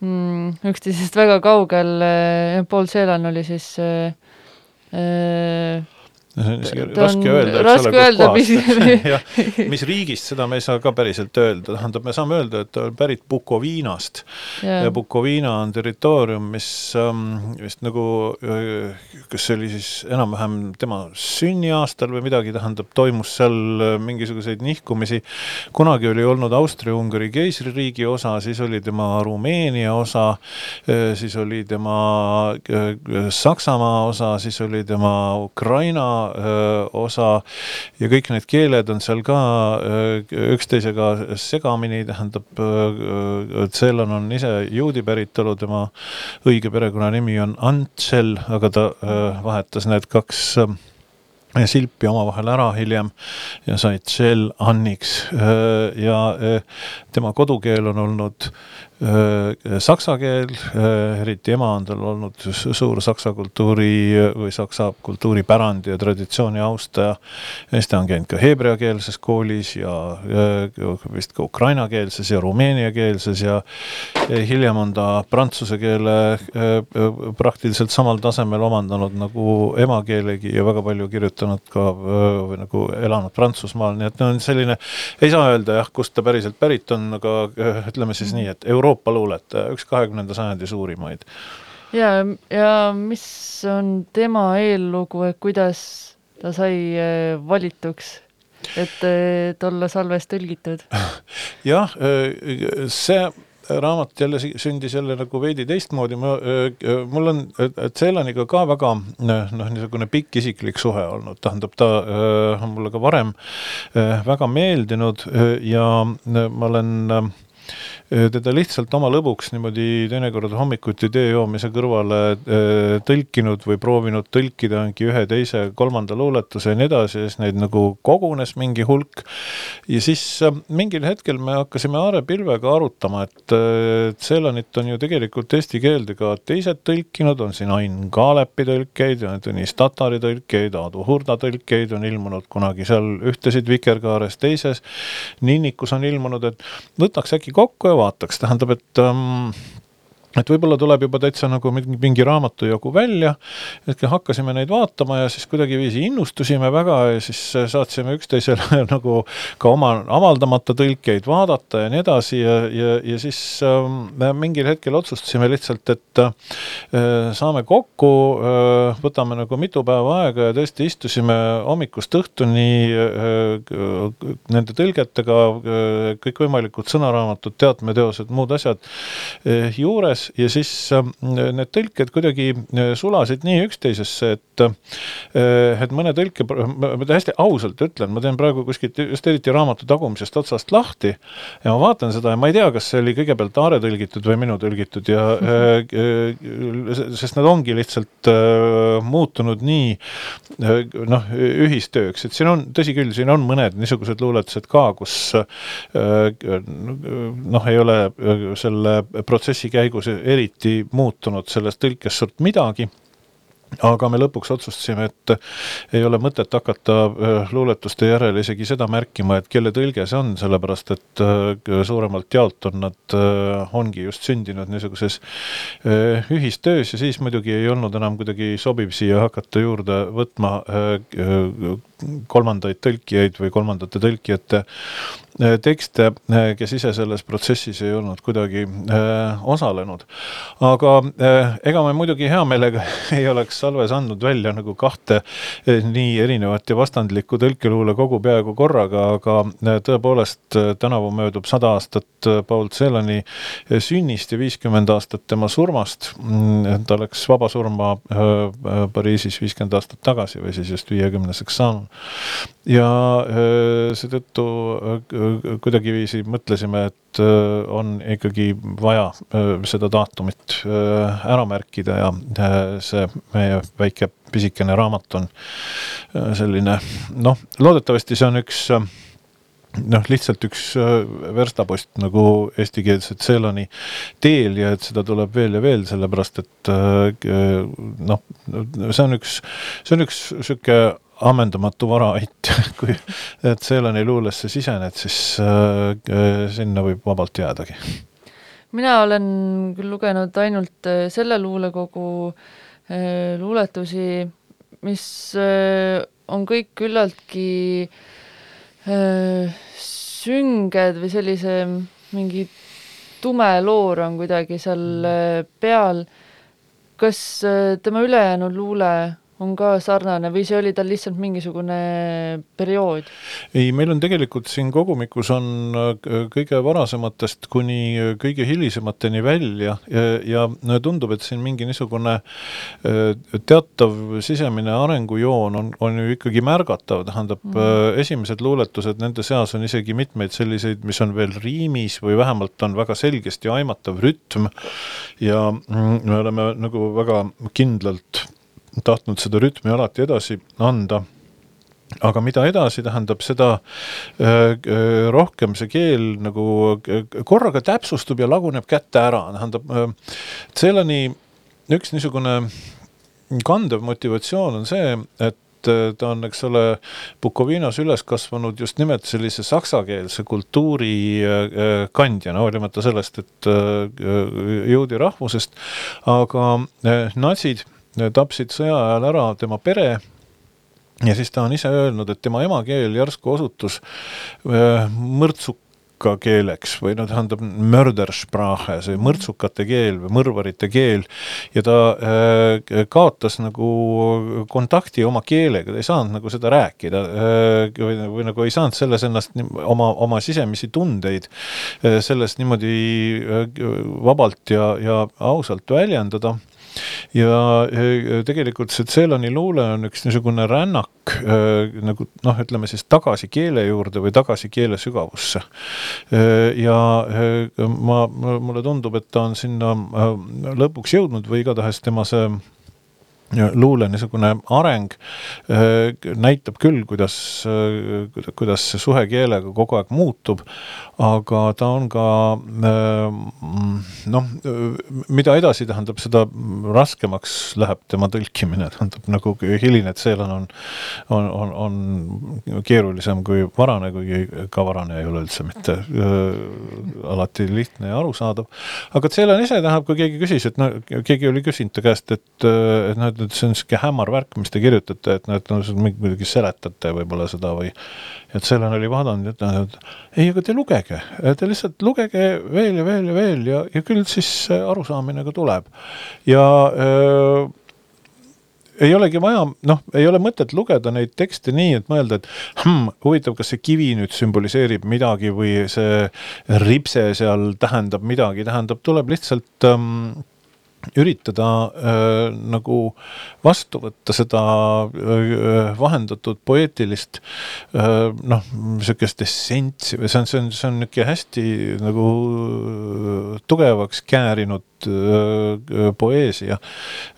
mm, üksteisest väga kaugel, Paul Celan oli siis äh, äh, on raske öelda, eks ole, öelda, kus mis- riigist, seda me ei saa ka päriselt öelda, tähendab, me saame öelda, et ta on pärit Bukoviinast ja ja Bukoviina on territoorium, mis ähm, vist nagu, kas see oli siis enam-vähem tema sünniaastal või midagi, tähendab, toimus seal mingisuguseid nihkumisi. kunagi oli olnud Austria-Ungari keisririigi osa, siis oli tema Rumeenia osa, siis oli tema Saksamaa osa, siis oli tema Ukraina osa ja kõik need keeled on seal ka öö, üksteisega segamini, tähendab, Tselan on ise juudi päritolu, tema õige perekonnanimi on Antsel, aga ta vahetas need kaks silpi omavahel ära hiljem ja sai Tšell Anniks. Ja tema kodukeel on olnud saksa keel, eriti ema on tal olnud suur saksa kultuuri või saksa kultuuripärandi ja traditsiooni austaja. siis ta on käinud ka heebreakeelses koolis ja vist ka ukrainakeelses ja rumeeniakeelses ja hiljem on ta prantsuse keele praktiliselt samal tasemel omandanud nagu emakeelegi ja väga palju kirjutanud ka või nagu elanud Prantsusmaal, nii et no on selline, ei saa öelda jah, kust ta päriselt pärit on, aga ütleme siis nii, et Euroopa luuletaja, üks kahekümnenda sajandi suurimaid. ja, ja mis on tema eellugu, et kuidas ta sai eh, valituks, et, et olla salves tõlgitud? jah, see raamat jälle sündis jälle nagu veidi teistmoodi, ma, mul on Tselaniga ka väga noh, niisugune pikk isiklik suhe olnud, tähendab, ta on mulle ka varem väga meeldinud ja ma olen teda lihtsalt oma lõbuks niimoodi teinekord hommikuti tee joomise kõrvale tõlkinud või proovinud tõlkida mingi ühe, teise, kolmanda luuletuse ja nii edasi ja siis neid nagu kogunes mingi hulk. ja siis äh, mingil hetkel me hakkasime Aare Pilvega arutama, et äh, Tselanit on ju tegelikult eesti keelde ka teised tõlkinud, on siin Ain Kaalepi tõlkeid ja Tõnis Tatari tõlkeid, Aadu Hurda tõlkeid on ilmunud kunagi seal ühtesid Vikerkaares, teises Ninnikus on ilmunud, et võtaks äkki kokku ja vaataks, tähendab, et ähm, et võib-olla tuleb juba täitsa nagu mingi, mingi raamatu jagu välja, et hakkasime neid vaatama ja siis kuidagiviisi innustusime väga ja siis saatsime üksteisele nagu ka oma avaldamata tõlkeid vaadata ja nii edasi ja, ja, ja siis äh, mingil hetkel otsustasime lihtsalt, et äh, saame kokku äh,, võtame nagu mitu päeva aega ja tõesti istusime hommikust õhtuni äh, nende tõlgetega äh, kõikvõimalikud sõnaraamatud, teatmeteosed, muud asjad äh, juures ja siis äh, need tõlked kuidagi äh, sulasid nii üksteisesse, et äh, et mõne tõlke, ma täiesti ausalt ütlen, ma teen praegu kuskilt just eriti raamatu tagumisest otsast lahti ja ma vaatan seda ja ma ei tea, kas see oli kõigepealt Aare tõlgitud või minu tõlgitud ja äh, sest nad ongi lihtsalt muutunud nii noh, ühistööks, et siin on, tõsi küll, siin on mõned niisugused luuletused ka, kus noh, ei ole selle protsessi käigus eriti muutunud sellest tõlkest suurt midagi aga me lõpuks otsustasime, et ei ole mõtet hakata äh, luuletuste järel isegi seda märkima, et kelle tõlge see on, sellepärast et äh, suuremalt jaolt on nad, äh, ongi just sündinud niisuguses ühistöös ja siis muidugi ei olnud enam kuidagi sobiv siia hakata juurde võtma kolmandaid tõlkijaid või kolmandate tõlkijate tekste, kes ise selles protsessis ei olnud kuidagi äh, osalenud. aga äh, ega me muidugi hea meelega ei oleks salves andnud välja nagu kahte äh, nii erinevat ja vastandlikku tõlkeluulekogu peaaegu korraga, aga äh, tõepoolest äh, tänavu möödub sada aastat äh, Paul Celani äh, sünnist ja viiskümmend aastat tema surmast mm,. ta läks vabasurma äh, äh, Pariisis viiskümmend aastat tagasi või siis just viiekümneseks saanud. Ja äh, seetõttu äh, kuidagiviisi mõtlesime, et äh, on ikkagi vaja äh, seda daatumit äh, ära märkida ja see meie väike pisikene raamat on selline noh, loodetavasti see on üks noh, lihtsalt üks verstapost nagu eestikeelse Tselani teel ja et seda tuleb veel ja veel, sellepärast et noh, see on üks, see on üks niisugune ammendamatu varaait, kui Tselani luulesse sisened, siis äh, sinna võib vabalt jäädagi. mina olen küll lugenud ainult selle luulekogu äh, luuletusi, mis äh, on kõik küllaltki äh, sünged või sellise mingi tume loor on kuidagi seal äh, peal. kas äh, tema ülejäänud luule on ka sarnane või see oli tal lihtsalt mingisugune periood? ei, meil on tegelikult siin kogumikus on äh, kõige varasematest kuni äh, kõige hilisemateni välja ja, ja tundub, et siin mingi niisugune äh, teatav sisemine arengujoon on, on ju ikkagi märgatav, tähendab mm. esimesed luuletused, nende seas on isegi mitmeid selliseid, mis on veel riimis või vähemalt on väga selgesti aimatav rütm ja mm, me oleme nagu väga kindlalt tahtnud seda rütmi alati edasi anda. Aga mida edasi tähendab, seda äh, äh, rohkem see keel nagu äh, korraga täpsustub ja laguneb kätte ära, tähendab Celani üks niisugune kandev motivatsioon on see, et ta on, eks ole, Bukovinas üles kasvanud just nimelt sellise saksakeelse kultuuri kandjana, hoolimata sellest, et juudi rahvusest, aga natsid tapsid sõja ajal ära tema pere ja siis ta on ise öelnud, et tema emakeel järsku osutus äh, mõrtsuka keeleks või no tähendab mördersprache, see mõrtsukate keel või mõrvarite keel. Ja ta äh, kaotas nagu kontakti oma keelega, ta ei saanud nagu seda rääkida äh, või, või nagu ei saanud selles ennast oma, oma sisemisi tundeid äh, selles niimoodi äh, vabalt ja, ja ausalt väljendada ja tegelikult see Ceyloni luule on üks niisugune rännak äh, nagu noh, ütleme siis tagasi keele juurde või tagasi keele sügavusse. Äh, ja ma, mulle tundub, et ta on sinna lõpuks jõudnud või igatahes tema see luule niisugune areng äh, näitab küll, kuidas, äh, kuidas see suhe keelega kogu aeg muutub, aga ta on ka äh, noh, mida edasi tähendab, seda raskemaks läheb tema tõlkimine, tähendab nagu hiline tseelan on, on, on, on keerulisem kui varane, kuigi ka varane ei ole üldse mitte alati lihtne ja arusaadav. aga tseelan ise tähendab, kui keegi küsis, et no keegi oli küsinud ta käest, et, et noh, et et see on niisugune hämar värk, mis te kirjutate, et noh, et noh, muidugi seletate võib-olla seda või et Selen oli vaadanud ja ütelnud, et ei, aga te lugege, te lihtsalt lugege veel ja veel ja veel ja, ja küll siis arusaamine ka tuleb. ja öö, ei olegi vaja, noh, ei ole mõtet lugeda neid tekste nii, et mõelda, et hmm, huvitav, kas see kivi nüüd sümboliseerib midagi või see ripse seal tähendab midagi, tähendab, tuleb lihtsalt ähm, üritada äh, nagu vastu võtta seda äh, vahendatud poeetilist äh, noh, niisugust essentsi või see on, see on, see on niisugune hästi nagu tugevaks käärinud äh, poeesia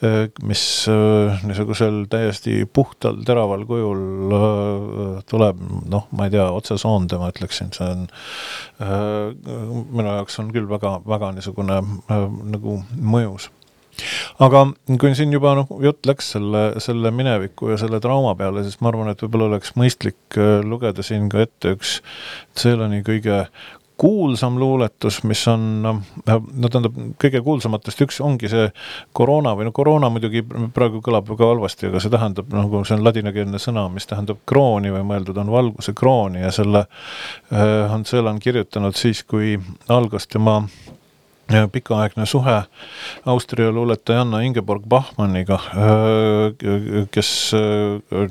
äh,, mis äh, niisugusel täiesti puhtal teraval kujul äh, tuleb, noh, ma ei tea, otsesoonde ma ütleksin, see on äh, minu jaoks on küll väga, väga niisugune äh, nagu mõjus aga kui siin juba noh, jutt läks selle, selle mineviku ja selle trauma peale, siis ma arvan, et võib-olla oleks mõistlik äh, lugeda siin ka ette üks Ceyloni kõige kuulsam luuletus, mis on noh, no tähendab, kõige kuulsamatest üks ongi see koroona või no koroona muidugi praegu kõlab väga halvasti, aga see tähendab nagu see on ladinakeelne sõna, mis tähendab krooni või mõeldud on valguse krooni ja selle äh, on Celan kirjutanud siis, kui algas tema pikaaegne suhe Austria luuletajanna Ingeborg Bachmanniga, kes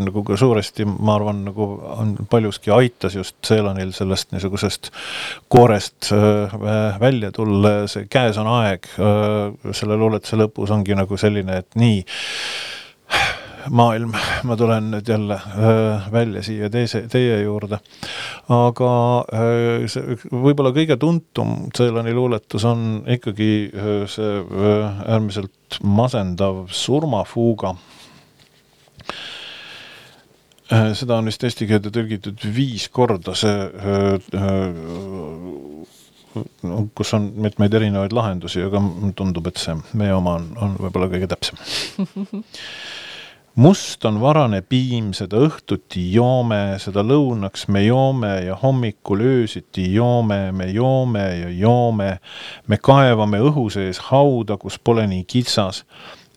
nagu ka suuresti, ma arvan, nagu on paljuski aitas just Ceelanil sellest niisugusest koorest välja tulla. Ja see Käes on aeg selle luuletuse lõpus ongi nagu selline, et nii maailm, ma tulen nüüd jälle äh, välja siia teise, teie juurde. aga äh, võib-olla kõige tuntum Ceylani luuletus on ikkagi äh, see äärmiselt masendav surmafuuga. Seda on vist eesti keelde tõlgitud viis korda, see kus on mitmeid erinevaid lahendusi, aga tundub, et see meie oma on, on võib-olla kõige täpsem must on varane piim, seda õhtuti joome, seda lõunaks me joome ja hommikul öösiti joome, me joome ja joome. me kaevame õhu sees hauda, kus pole nii kitsas.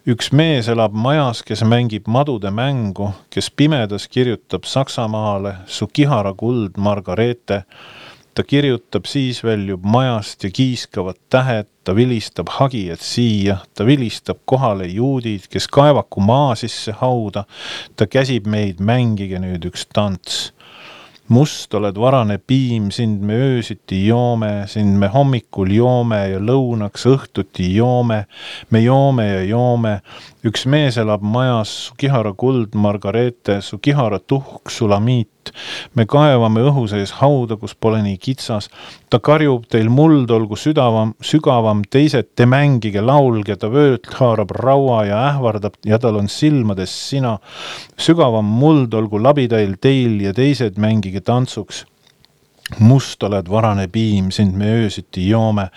üks mees elab majas, kes mängib madude mängu, kes pimedas kirjutab Saksamaale su kihara kuld Margareete. Ta kirjutab, siis väljub majast ja kiiskavad tähed, ta vilistab hagijad siia, ta vilistab kohale juudid, kes kaevaku maa sisse hauda. ta käsib meid, mängige nüüd üks tants must oled varane piim, sind me öösiti joome, sind me hommikul joome ja lõunaks õhtuti joome. me joome ja joome, üks mees elab majas, su kihara kuld, Margareete, su kihara tuhk, sulamiit. me kaevame õhu sees hauda, kus pole nii kitsas. ta karjub, teil muld olgu südavam, sügavam, teised te mängige, laulge, ta vöölt haarab raua ja ähvardab ja tal on silmades sina. sügavam muld olgu labidail teil ja teised mängige tantsuks must oled varane piim, sind me öösiti joome,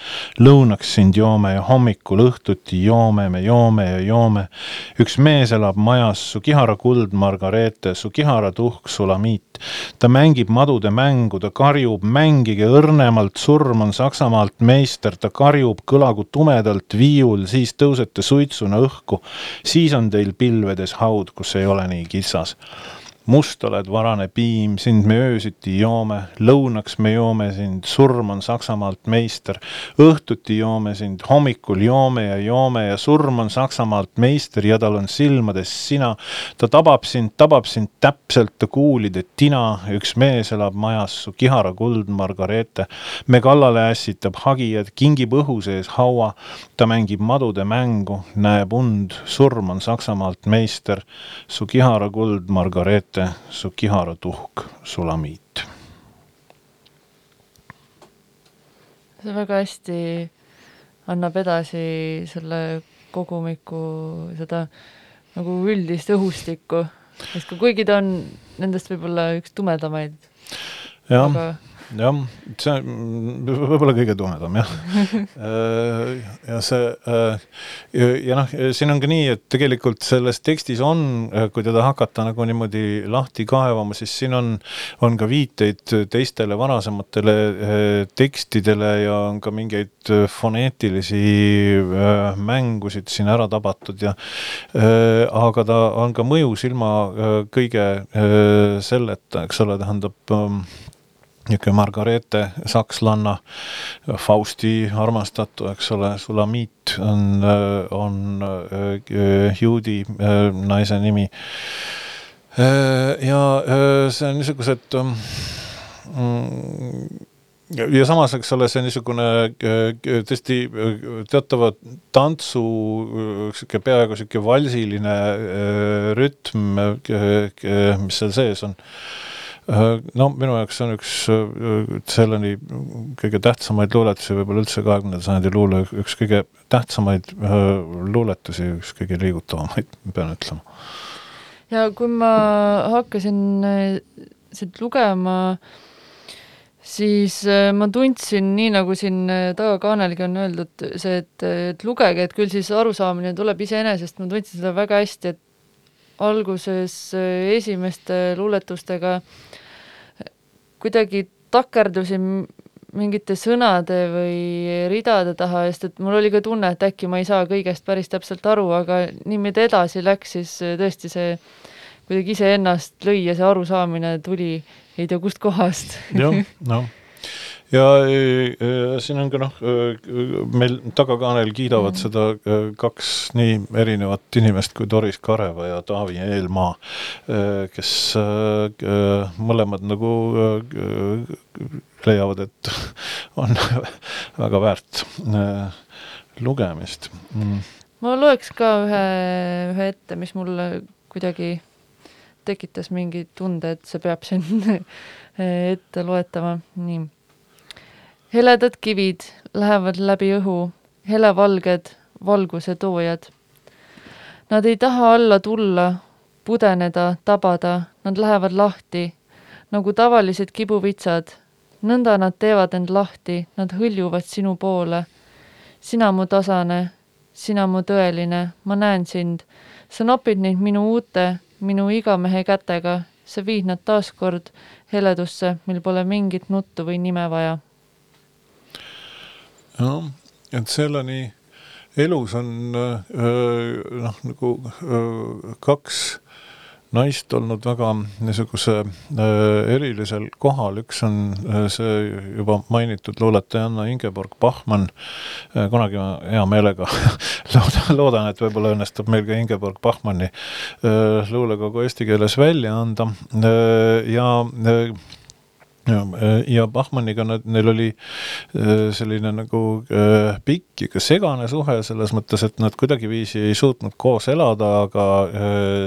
lõunaks sind joome ja hommikul õhtuti joome, me joome ja joome. üks mees elab majas, su kihara kuld, Margareete, su kihara tuhk, sulamiit. ta mängib madude mängu, ta karjub, mängige õrnemalt, surm on Saksamaalt meister, ta karjub, kõlagu tumedalt viiul, siis tõusete suitsuna õhku. siis on teil pilvedes haud, kus ei ole nii kitsas must oled varane piim, sind me öösiti joome, lõunaks me joome sind, surm on Saksamaalt meister. õhtuti joome sind, hommikul joome ja joome ja surm on Saksamaalt meister ja tal on silmades sina. ta tabab sind, tabab sind täpselt ta kuulide tina, üks mees elab majas, su kihara kuld, Margareete. me kallale ässitab hagijad, kingib õhu sees haua, ta mängib madude mängu, näeb und, surm on Saksamaalt meister, su kihara kuld, Margareete ette su kihara tuhk, sulamiit. see väga hästi annab edasi selle kogumiku seda nagu üldist õhustikku, sest kuigi ta on nendest võib-olla üks tumedamaid. jah aga jah, see on võib-olla kõige tumedam jah. Äh, ja see äh, ja, ja noh, siin on ka nii, et tegelikult selles tekstis on, kui teda hakata nagu niimoodi lahti kaevama, siis siin on, on ka viiteid teistele varasematele äh, tekstidele ja on ka mingeid foneetilisi mängusid siin ära tabatud ja aga ta on ka mõjus ilma kõige selleta, eks ole, tähendab ähm, niisugune Margareete sakslanna, Fausti armastatu, eks ole, Sulamiit on, on äh, juudi äh, naise nimi. Äh, ja see on niisugused mm, ja samas, eks ole, see niisugune tõesti teatava tantsu sihuke peaaegu sihuke valsiline rütm, mis seal sees on no minu jaoks on üks äh, kõige tähtsamaid luuletusi, võib-olla üldse kahekümnenda sajandi luule üks kõige tähtsamaid äh, luuletusi, üks kõige liigutavamaid, pean ütlema. ja kui ma hakkasin siit lugema, siis ma tundsin, nii nagu siin tagakaanelgi on öeldud, see, et, et lugege, et küll siis arusaamine tuleb iseenesest, ma tundsin seda väga hästi, et alguses esimeste luuletustega äh, kuidagi takerdusin mingite sõnade või ridade taha, sest et mul oli ka tunne, et äkki ma ei saa kõigest päris täpselt aru, aga nii mida edasi läks, siis tõesti see kuidagi iseennast lõi ja see arusaamine tuli ei tea kust kohast. jah, noh ja siin on ka noh, meil tagakaanel kiidavad mm. seda kaks nii erinevat inimest kui Doris Kareva ja Taavi Eelmaa, kes mõlemad nagu leiavad, et on väga väärt lugemist. Mm.. ma loeks ka ühe, ühe ette, mis mulle kuidagi tekitas mingi tunde, et see peab siin ette loetama, nii heledad kivid lähevad läbi õhu, helevalged valguse toojad. Nad ei taha alla tulla, pudeneda, tabada, nad lähevad lahti nagu tavalised kibuvitsad. nõnda nad teevad end lahti, nad hõljuvad sinu poole. sina mu tasane, sina mu tõeline, ma näen sind. sa nopid neid minu uute, minu igamehe kätega, sa viid nad taaskord heledusse, mil pole mingit nuttu või nime vaja jah, et Sellani elus on noh, nagu kaks naist olnud väga niisuguse äh, erilisel kohal, üks on äh, see juba mainitud luuletajanna Ingeborg Bachmann. Äh,, kunagi ma hea meelega loodan, loodan, et võib-olla õnnestub meil ka Ingeborg Bachmanni äh, luulekogu eesti keeles välja anda. Äh, ja äh, Äh, ja Bachmanniga nad, neil oli äh, selline nagu äh, pikk ja segane suhe selles mõttes, et nad kuidagiviisi ei suutnud koos elada, aga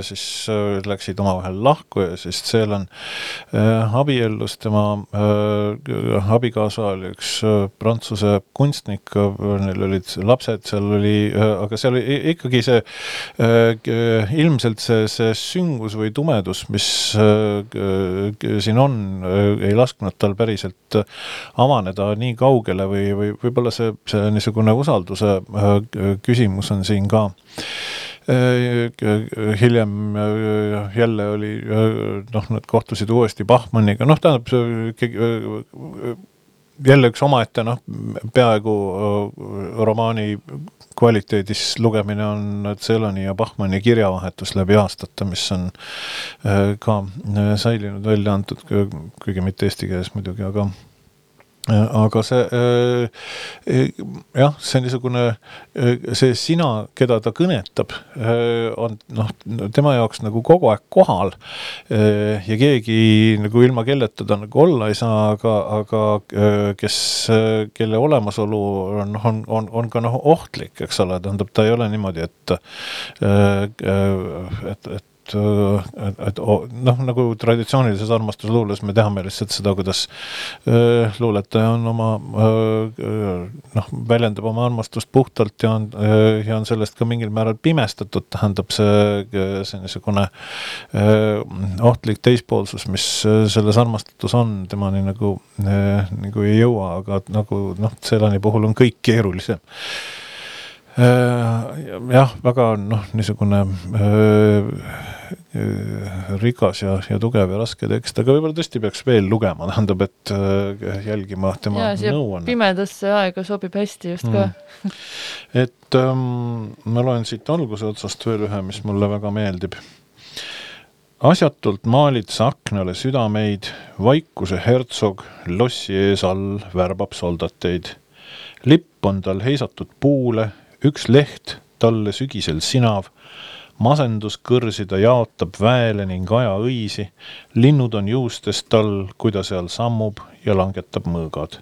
siis läksid omavahel lahku ja siis Celan abiellus, tema abikaasa oli üks prantsuse kunstnik, neil olid lapsed, seal oli, aga seal oli ikkagi see ilmselt see, see süngmus või tumedus, mis siin on, ei lasknud lasknud tal päriselt äh, avaneda nii kaugele või, või võib-olla see, see niisugune usalduse äh, küsimus on siin ka. Äh, hiljem jälle oli, noh, nad kohtusid uuesti Bachmanniga, noh, tähendab, jälle üks omaette, noh, peaaegu romaani kvaliteedis lugemine on Celani ja Bachmanni kirjavahetus läbi aastate, mis on ka säilinud, välja antud, kuigi mitte eesti keeles muidugi, aga aga see äh, jah, see niisugune, see sina, keda ta kõnetab, on noh, tema jaoks nagu kogu aeg kohal ja keegi nagu ilma kelleta ta nagu olla ei saa, aga, aga kes, kelle olemasolu on, on, on, on ka noh, ohtlik, eks ole, tähendab, ta ei ole niimoodi, et et, et et, et noh, nagu traditsioonilises armastusluules me teame lihtsalt seda, kuidas äh, luuletaja on oma äh, noh, väljendab oma armastust puhtalt ja on äh, ja on sellest ka mingil määral pimestatud, tähendab see, see niisugune ohtlik teispoolsus, mis selles armastatus on, temani nagu, nagu ei jõua, aga nagu noh, Selani puhul on kõik keerulisem jah, väga noh, niisugune öö, Äh, rikas ja, ja tugev ja raske tekst, aga võib-olla tõesti peaks veel lugema, tähendab, et äh, jälgima tema nõuannet. pimedasse aega sobib hästi just ka mm.. et ähm, ma loen siit alguse otsast veel ühe, mis mulle väga meeldib. asjatult maalid sa aknale südameid, vaikuse hertsog lossi ees all värbab soldateid. lipp on tal heisatud puule, üks leht talle sügisel sinav masendus kõrsi ta jaotab väele ning aja õisi, linnud on juustest tal, kui ta seal sammub ja langetab mõõgad.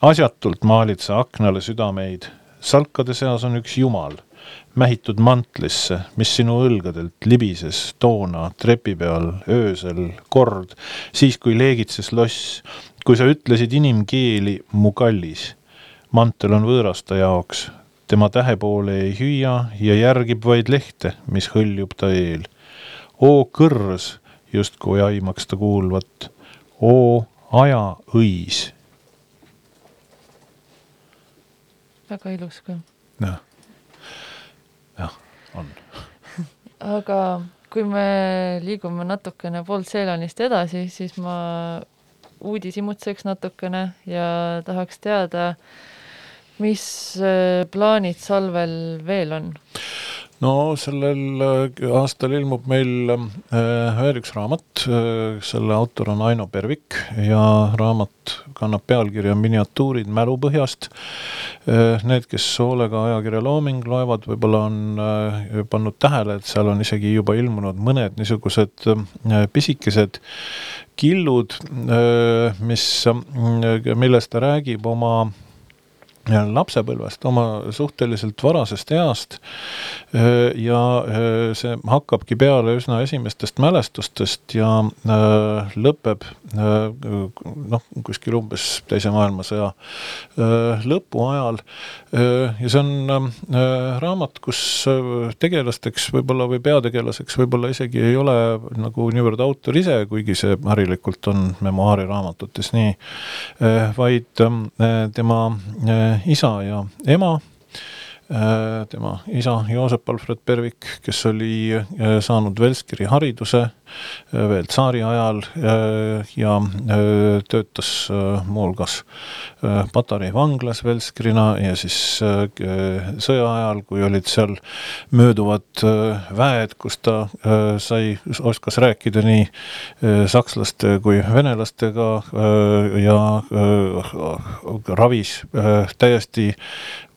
asjatult maalid sa aknale südameid, salkade seas on üks jumal, mähitud mantlisse, mis sinu õlgadelt libises toona trepi peal öösel kord, siis kui leegitses loss, kui sa ütlesid inimkeeli mu kallis. mantel on võõras ta jaoks, tema tähe poole ei hüüa ja järgib vaid lehte, mis hõljub ta eel. oo kõrs, justkui aimaks ta kuulvat, oo aja õis. väga ilus ka. jah, jah, on aga kui me liigume natukene Paul Celanist edasi, siis ma uudishimutseks natukene ja tahaks teada äh, mis äh, plaanid Salvel veel on? no sellel äh, aastal ilmub meil äh, veel üks raamat, selle autor on Aino Pervik ja raamat kannab pealkirja Miniatuurid mälupõhjast. Need, kes hoolega ajakirja Looming loevad, võib-olla on pannud tähele, et seal on isegi juba ilmunud mõned niisugused pisikesed killud, mis, millest ta räägib oma lapsepõlvest, oma suhteliselt varasest east ja see hakkabki peale üsna esimestest mälestustest ja lõpeb noh, kuskil umbes Teise maailmasõja lõpu ajal. ja see on raamat, kus tegelasteks võib-olla või peategelaseks võib-olla isegi ei ole nagu niivõrd autor ise, kuigi see harilikult on memuaariraamatutes nii, vaid tema isa ja ema. Äh, tema isa Joosep Alfred Pervik, kes oli äh, saanud Velskiri hariduse, veel tsaari ajal ja töötas muuhulgas Patarei vanglas Velskrina ja siis sõja ajal, kui olid seal mööduvad väed, kus ta sai, oskas rääkida nii sakslaste kui venelastega ja ravis täiesti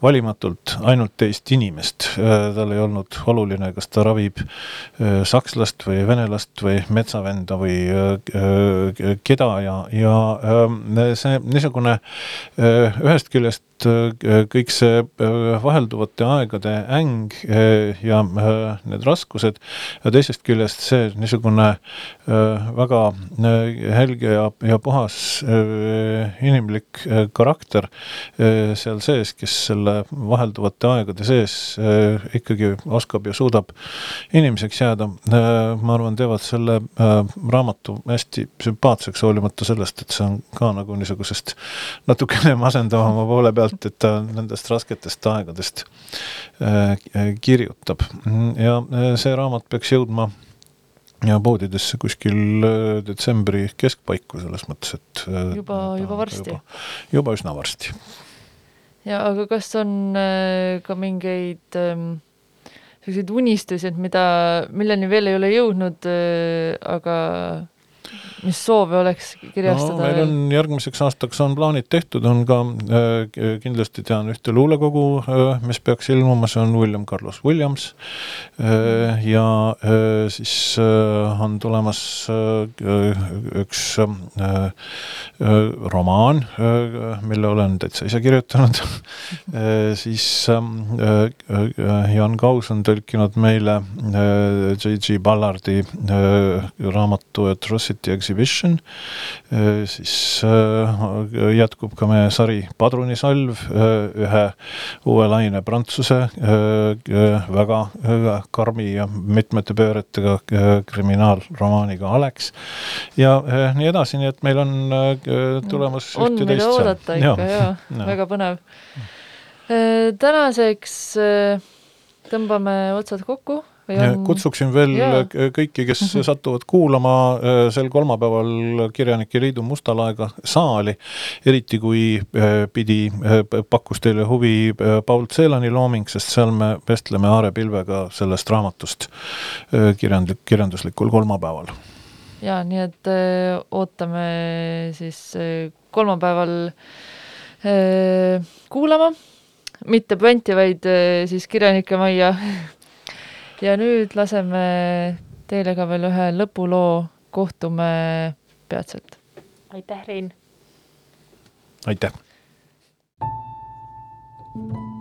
valimatult ainult teist inimest, tal ei olnud oluline, kas ta ravib sakslast või venelast või metsavenda või keda ja, ja see niisugune ühest küljest kõik see vahelduvate aegade äng ja need raskused ja teisest küljest see niisugune väga helge ja, ja puhas inimlik karakter seal sees, kes selle vahelduvate aegade sees ikkagi oskab ja suudab inimeseks jääda, ma arvan, teevad selle raamatu hästi sümpaatseks, hoolimata sellest, et see on ka nagu niisugusest natukene masendavama poole pealt sealt, et ta nendest rasketest aegadest äh, kirjutab ja äh, see raamat peaks jõudma ja poodidesse kuskil äh, detsembri keskpaiku, selles mõttes, et juba, juba varsti? juba üsna varsti. ja aga kas on ka mingeid ähm, selliseid unistusi, et mida, milleni veel ei ole jõudnud, aga mis soove oleks kirjastada no,? meil on järgmiseks aastaks on plaanid tehtud, on ka äh, kindlasti tean ühte luulekogu äh,, mis peaks ilmuma, see on William Carlos Williams äh,. ja äh, siis äh, on tulemas äh, üks romaan mille olen täitsa ise kirjutanud siis äh, äh, Jan Kaus on tõlkinud meile J.G. Ballardi raamatu Atrocity Exhibition, äh, siis äh, jätkub ka meie sari Padrunisalv, äh, ühe uue laine prantsuse väga karmi ja mitmete pööretega kriminaalromaaniga Alex. Ja nii edasi, nii et meil on tulemas on, mida oodata ikka ja, ja, väga põnev. tänaseks tõmbame otsad kokku On... kutsuksin veel ja. kõiki, kes mm -hmm. satuvad kuulama äh, sel kolmapäeval Kirjanike Liidu Musta laega saali, eriti kui äh, pidi, äh, pakkus teile huvi Paul Ceelani looming, sest seal me vestleme Aare Pilvega sellest raamatust kirjandlik, kirjanduslikul kolmapäeval. ja nii et ootame siis kolmapäeval kuulama, mitte Pönti, vaid siis Kirjanike Majja ja nüüd laseme teile ka veel ühe lõpuloo, kohtume peatselt. aitäh, Rein! aitäh! thank you